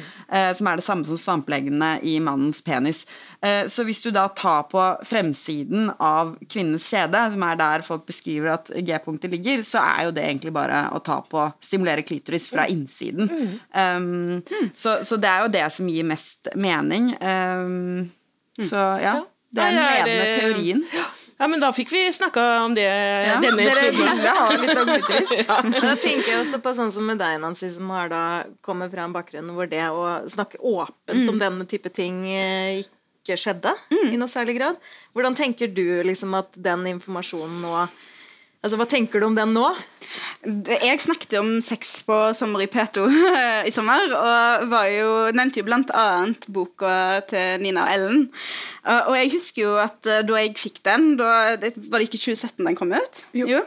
som er det samme som svampeleggene i mannens penis. så hvis du da tar på fremsiden av kvinnens kjede, som er der folk beskriver at G-punktet ligger, så er jo det egentlig bare å ta på stimulere klitoris fra innsiden. Mm. Um, så, så, det er jo det som gir mest mening. Um, så ja. Det er den ene eh, teorien. Ja, men da fikk vi snakka om det ja, denne Dere ville ha litt klitoris. ja. Da tenker jeg også på sånn som med deg, Nancy, som har da kommet fra en bakgrunn hvor det å snakke åpent mm. om denne type ting eh, ikke skjedde mm. i noe særlig grad. Hvordan tenker du liksom at den informasjonen nå Altså, Hva tenker du om den nå? Jeg snakket om sex på Sommer i P2 i sommer, og var jo, nevnte jo blant annet boka til Nina og Ellen. Uh, og jeg husker jo at uh, da jeg fikk den, da, det, var det ikke 2017 den kom ut? Jo. jo.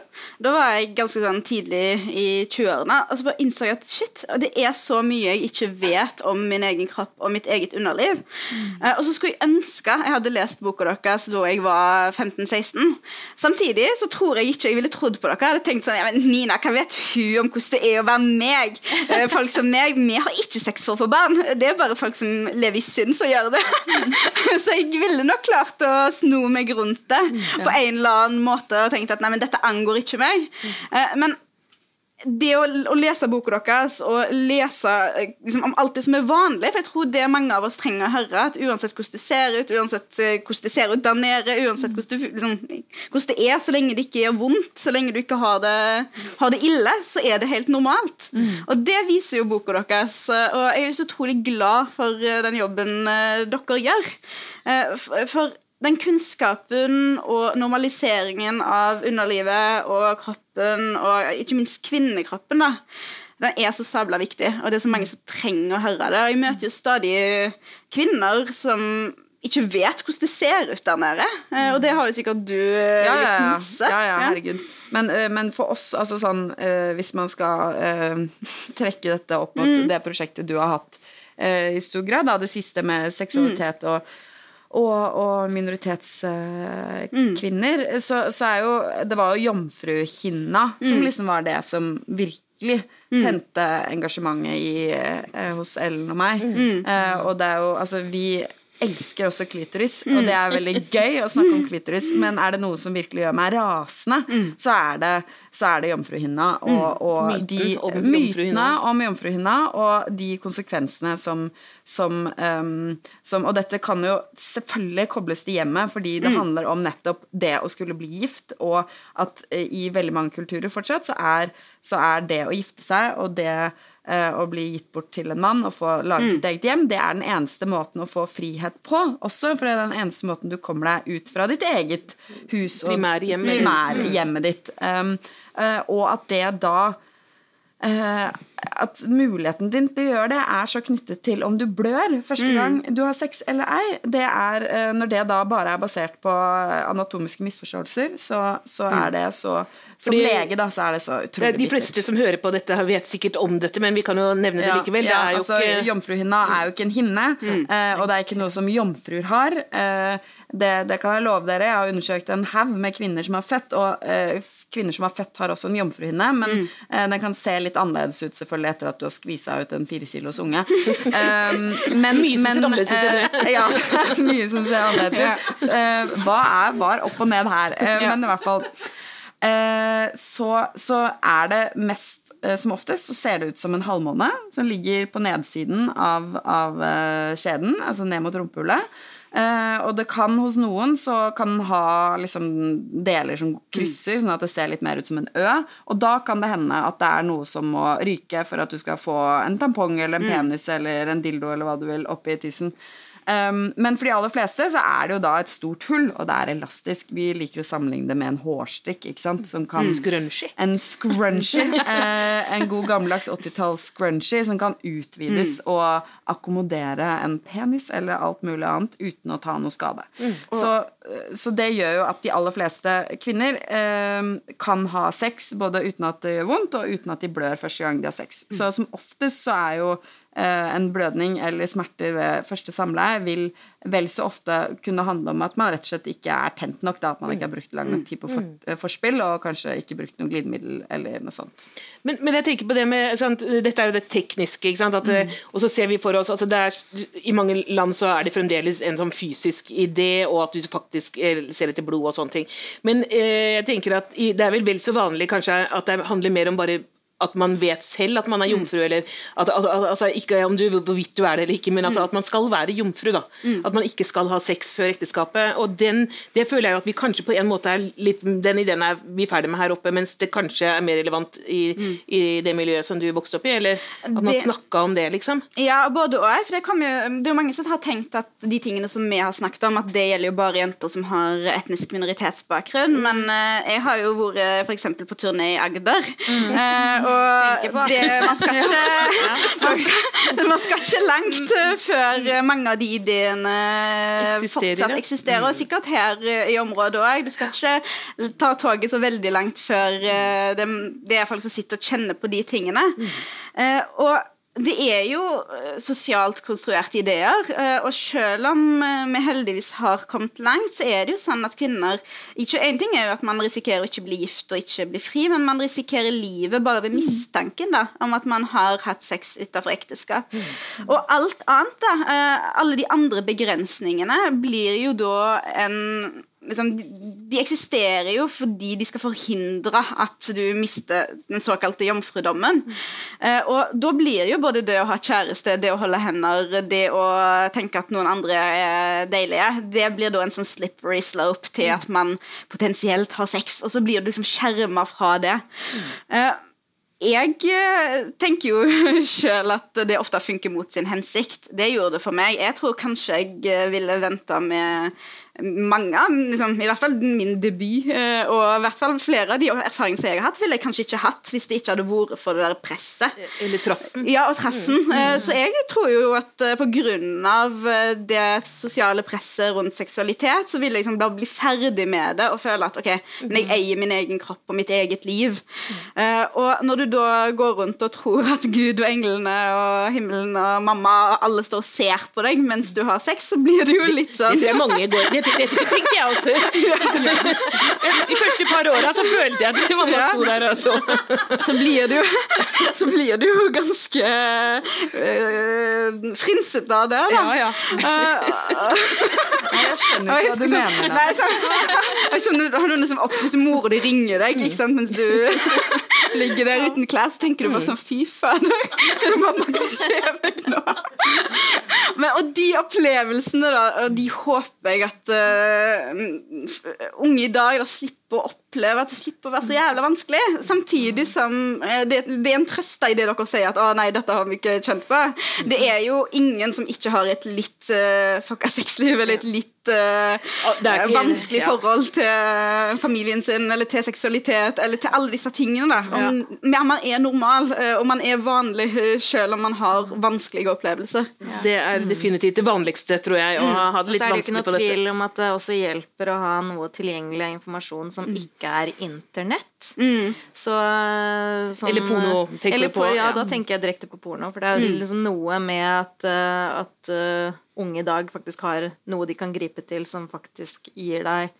Da var jeg ganske sånn tidlig i 20-årene, og så bare innså jeg at shit, det er så mye jeg ikke vet om min egen kropp og mitt eget underliv. Mm. Uh, og så skulle jeg ønske jeg hadde lest boka deres da jeg var 15-16. Samtidig så tror jeg ikke jeg ville trodd på dere. Jeg hadde tenkt sånn, ja, men Nina, hva vet hun om hvordan det er å være meg? folk som meg, vi har ikke sex for å få barn. Det er bare folk som lever i synd som gjør det. så jeg ville nok klart å sno meg rundt det mm, på en eller annen måte og tenkt at nei, men dette angår ikke meg. Mm. Men det å, å, lese boka deres og lese liksom, om alt det som er vanlig For jeg tror det mange av oss trenger å høre. At uansett hvordan du ser ut, uansett uh, hvordan det ser ut der nede, uansett hvordan, du, liksom, hvordan, det er, så lenge det ikke gjør vondt, så lenge du ikke har det, har det ille, så er det helt normalt. Mm. Og det viser jo boka deres. Og jeg er så utrolig glad for eh, den jobben dere gjør. For den kunnskapen og normaliseringen av underlivet og kroppen, og ikke minst kvinnekroppen, da, den er så sabla viktig, og det er så mange som trenger å høre det. Og jeg møter jo stadig kvinner som ikke vet hvordan det ser ut der nede. Eh, og det har jo sikkert du ja, ja, ja, gjort masse. Ja, ja, herregud. Men, eh, men, for oss, altså sånn Hvis man skal uh, trekke dette opp mot mm. det prosjektet du har hatt uh, i stor grad, da, det siste med seksualitet mm. og og, og minoritetskvinner, mm. så, så, er jo Det var jo jomfruhinna som mm. liksom var det som virkelig mm. tente engasjementet i, uh, hos Ellen og meg. Uh, og det er jo Altså, vi elsker også klitoris, og det er veldig gøy å snakke om klitoris, men er det noe som virkelig gjør meg rasende, mm. så er det, så er det jomfruhinna og, mm. og Myten de om mytene om jomfruhinna og de konsekvensene som, som, um, som, Og dette kan jo selvfølgelig kobles til hjemmet, fordi det mm. handler om nettopp det å skulle bli gift, og at uh, i veldig mange kulturer fortsatt så er, så er det å gifte seg og det Eh, å bli gitt bort til en mann og få lage mm. sitt eget hjem, det er den eneste måten å få frihet på også, for det er den eneste måten du kommer deg ut fra ditt eget hus og primærhjemmet, primær ditt. Um, uh, og at det da uh, at muligheten din til å gjøre det er så knyttet til om du blør første mm. gang du har sex eller ei. Det er, uh, når det da bare er basert på anatomiske misforståelser, så, så mm. er det så som Fordi, lege da, så er det så utrolig bittert. De fleste som hører på dette, vet sikkert om dette, men vi kan jo nevne det likevel. Ja, det altså, ikke... Jomfruhinna er jo ikke en hinne, mm. uh, og det er ikke noe som jomfruer har. Det, det, kan jeg love dere. Jeg har undersøkt en haug med kvinner som har født, og kvinner som har født, har også en jomfruhinne, men mm. den kan se litt annerledes ut selvfølgelig etter at du har skvisa ut en fire kilos unge. Um, men, mye som ser annerledes ut det. ja, mye som ser annerledes ut. hva er, var opp og ned her? Men i hvert fall så, så, er det mest Som oftest så ser det ut som en halvmåne som ligger på nedsiden av, av skjeden, altså ned mot rumpehullet. Uh, og det kan hos noen så kan den ha liksom, deler som krysser, sånn at det ser litt mer ut som en Ø. Og da kan det hende at det er noe som må ryke for at du skal få en tampong eller en mm. penis eller en dildo eller hva du vil oppi tissen. Um, men for de aller fleste så er det jo da et stort hull, og det er elastisk. Vi liker å sammenligne det med en hårstrikk. ikke sant? Som kan, mm. Scrunchy. En scrunchy. uh, en god gammeldags 80-talls scrunchy som kan utvides mm. og akkommodere en penis eller alt mulig annet uten å ta noe skade. Mm. Så, eh, så, det gjør jo at de aller fleste kvinner uh, kan ha sex både uten at det gjør vondt, og uten at de blør første gang de har sex. Mm. Så som oftest så er jo Eh, en blødning eller smerter ved første samleie vil vel så ofte kunne handle om at man rett og slett ikke er tent nok. Da, at man ikke har brukt lang nok tid på for, mm. eh, forspill og kanskje ikke brukt noe glidemiddel eller noe sånt. Men, men jeg tenker på det med sant, Dette er jo det tekniske. Mm. og så ser vi for oss altså er, I mange land så er det fremdeles en sånn fysisk idé, og at du faktisk eh, ser etter blod og sånne ting. Men eh, jeg tenker at det er vel vel så vanlig kanskje at det handler mer om bare at man vet selv at man er jomfru, mm. eller at, altså, ikke om du, hvorvidt du er det eller ikke, men altså, mm. at man skal være jomfru. da, mm. At man ikke skal ha sex før ekteskapet. og den, Det føler jeg jo at vi kanskje på en måte er litt, Den ideen er vi ferdig med her oppe, mens det kanskje er mer relevant i, mm. i det miljøet som du vokste opp i, eller at man det, snakka om det, liksom. Ja, både og. for det, jo, det er jo mange som har tenkt at de tingene som vi har snakket om, at det gjelder jo bare jenter som har etnisk minoritetsbakgrunn, men uh, jeg har jo vært f.eks. på turné i Agder. Mm. Uh, og det, man, skal ikke, man, skal, man, skal, ikke, langt før mange av de ideene eksisterer, fortsatt eksisterer. Og mm. sikkert her i området òg. Du skal ikke ta toget så veldig langt før eh, det, det er folk som sitter og kjenner på de tingene. Mm. Eh, og det er jo eh, sosialt konstruerte ideer, eh, og selv om eh, vi heldigvis har kommet langt, så er det jo sånn at kvinner ikke, En ting er jo at man risikerer å ikke bli gift og ikke bli fri, men man risikerer livet bare ved mistanken da, om at man har hatt sex utenfor ekteskap. Mm. Og alt annet, da, alle de andre begrensningene, blir jo da en liksom, de eksisterer jo fordi de skal forhindre at du mister den såkalte jomfrudommen. Mm. Uh, og da blir jo både det å ha kjæreste, det å holde hender, det å tenke at noen andre er deilige, det blir da en sånn slippery slope til at man potensielt har sex, og så blir du liksom skjerma fra det. Eh, jeg eh, tenker jo sjøl at det ofte funker mot sin hensikt. Det gjorde det for meg. Jeg tror kanskje jeg ville venta med mange liksom, I hvert fall min debut, eh, og i hvert fall flere av de erfaringene som jeg har hatt, ville jeg kanskje ikke hatt hvis det ikke hadde vært for det der presset. Eller trassen. Ja, og trassen. Mm. Så jeg tror jo at på grunn av det sosiale presset rundt seksualitet, så vil jeg liksom bare bli ferdig med det og føle at ok, men jeg eier min egen kropp og mitt eget liv. Og når du da går rundt og tror at Gud og englene og himmelen og mamma og alle står og ser på deg mens du har sex, så blir det jo litt sånn Det, det mange går Det, det, det tenkte jeg også. De første par åra så følte jeg at mamma ja. sto der og så. Så blir du Så blir du jo ganske øh, frynsete av det, da. Ja, ja. Uh, jeg skjønner ikke hva du mener. Nei, så, jeg skjønner, har noen som opp, Hvis mora di ringer deg ikke sant, mens du ligger der uten klær, så tenker du bare sånn Fy fader, mamma kan se meg nå. Men, og de opplevelsene, da, og de håper jeg at uh, unge i dag da slipper å oppleve. At det slipper å være så jævla vanskelig. Samtidig som uh, det, det, er en trøst i det dere sier at 'å nei, dette har vi ikke kjent på'. Det er jo ingen som ikke har et litt uh, fucka sexliv, eller et litt uh, ikke, vanskelig ja. forhold til familien sin, eller til seksualitet, eller til alle disse tingene. da. Om, ja. Man er normal, og man er vanlig selv om man har vanskelige opplevelser. Ja. Det er definitivt det vanligste, tror jeg. Å ha det litt vanskelig på dette. Så er det ikke noe tvil om at det også hjelper å ha noe tilgjengelig informasjon som mm. ikke er internett. Mm. Så, sånn, eller porno, tenker eller du på? Ja, da tenker jeg direkte på porno. For det er mm. liksom noe med at, eh, at uh, unge i dag faktisk har noe de kan gripe til som faktisk gir deg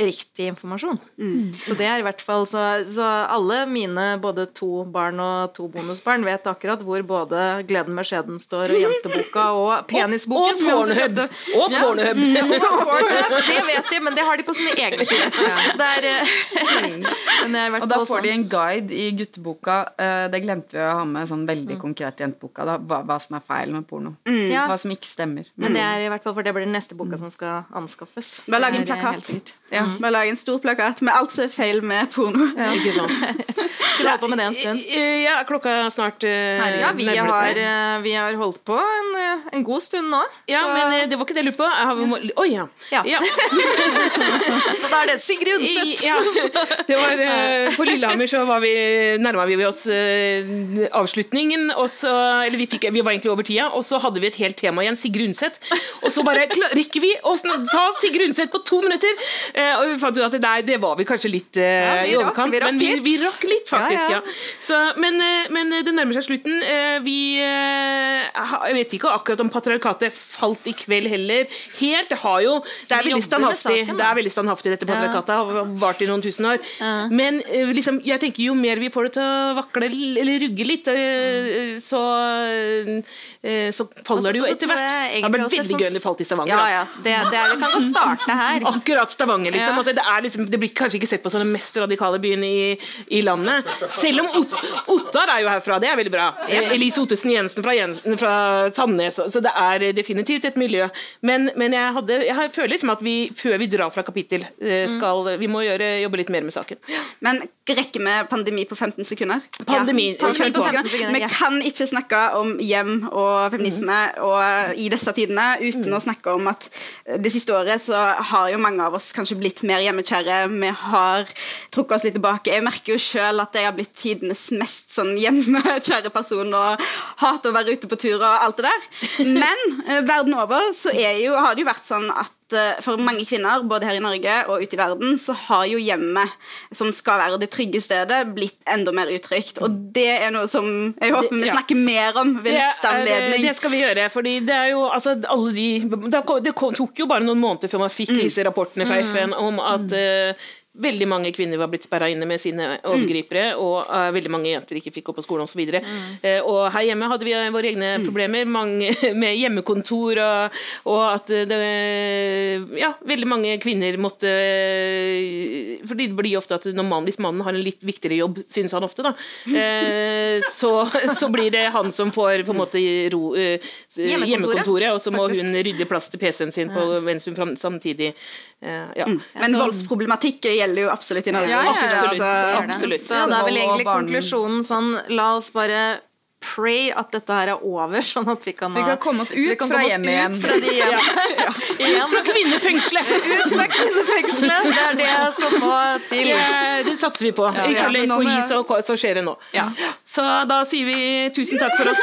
riktig informasjon. Mm. Så det er i hvert fall så, så, alle mine både to barn og to bonusbarn vet akkurat hvor både 'Gleden med skjeden' står, og Jenteboka og Penisboken. Og, og Pornhub! Og Pornhub! Ja. Mm, det vet de, men det har de på sine egne sider. Eh, og da får de en guide i gutteboka. Eh, det glemte vi å ha med sånn veldig mm. konkret i jenteboka. Da, hva, hva, som er feil med porno. Mm. Ja. Hva som ikke stemmer. Men det er i hvert fall for det blir den neste boka som skal anskaffes. Bare lag en plakat. Ja, mm. Bare lage en stor plakat med alt som er feil med porno. Ja. Ikke sant. Du holdt på med det en stund? Ja, klokka er snart uh, Ja, vi har, uh, vi har, holdt på en, uh, en, god stund nå. Ja, så. men det var ikke det jeg lurte på. Oi, oh, ja. ja. ja. så da er det Sigrid Undset. ja. Det var, på Lillehammer så var vi, nærma vi oss avslutningen, og så, eller vi, fikk, vi var egentlig over tida, og så hadde vi et helt tema igjen, Sigrid Undset. Og så bare rekker vi å ta Sigrid Undset på to minutter! Eh, og vi fant ut at nei, det var vi kanskje litt uh, ja, i overkant. men vi, vi, rakk litt, faktisk. Ja, ja. Så, men, uh, men, det nærmer seg slutten. Vi Jeg vet ikke akkurat om patriarkatet falt i kveld heller. Helt. Det har jo Det er veldig standhaftig, det er veldig standhaftig dette patriarkatet. Har vart i noen tusen år. Men liksom, jeg tenker jo mer vi får det til å vakle eller rugge litt, så så faller det jo etter hvert. Det hadde vært veldig gøy om det falt i Stavanger. Ja, ja. Det, det, er, vi kan godt starte her. Akkurat Stavanger, liksom. Altså, det, liksom, det, blir kanskje ikke sett på som den mest radikale byen i, i landet. Selv om Ot Ottar er jo herfra, det er veldig bra. Elise Ottesen Jensen fra, Jensen, fra Sandnes, så det er definitivt et miljø. Men, men jeg, hadde, jeg, føler liksom at vi, før vi drar fra kapittel, eh, skal vi må gjøre, jobbe litt mer med saken. Men rekker vi pandemi på 15 sekunder? Pandemi, ja. pandemi på 15 sekunder. Vi kan ikke snakke om hjem og feminisme og i disse tidene uten mm. å snakke om at det siste året så har jo mange av oss kanskje blitt mer hjemmekjære. Vi har trukket oss litt tilbake. Jeg merker jo sjøl at jeg har blitt tidenes mest sånn hjemmekjære person og hater å være ute på tur og alt det der. Men eh, verden over så jo, har det jo vært sånn at Eh, for mange kvinner, både her i Norge og ute i verden, så har jo hjemmet, som skal være det trygge stedet, blitt enda mer utrygt. Og det er noe som jeg håper vi snakker mer om ved neste anledning. Det skal vi gjøre. fordi det er jo altså, alle de Det tok jo bare noen måneder før man fikk mm. disse rapportene fra mm. FN om at uh, veldig mange kvinner var blitt sperra inne med sine overgripere, mm. og uh, veldig mange jenter ikke fikk gå på skolen osv. Og, mm. uh, og her hjemme hadde vi våre egne mm. problemer mange, med hjemmekontor, og, og, at det Ja, veldig mange kvinner måtte Fordi det blir ofte at man, hvis mannen har en litt viktigere jobb, synes han ofte, da, uh, så, så, blir det han som får på en måte ro, hjemmekontoret, og så må hun rydde plass til PC-en sin på, mens hun samtidig ja. Men voldsproblematikk gjelder jo absolutt i Norge. Ja, ja, ja, absolutt. Så, absolutt. så da er vel egentlig konklusjonen sånn La oss bare pray at dette her er over, sånn at vi kan, vi kan komme oss ut fra hjemmet igjen. Fra de hjem. ja. Ut fra kvinnefengselet! Ut fra kvinnefengselet! Det er det som må til. Det, det satser vi på. Ja, Ifølge ja, FHI så, så, skjer det nå. Ja. Så da sier vi tusen takk for oss.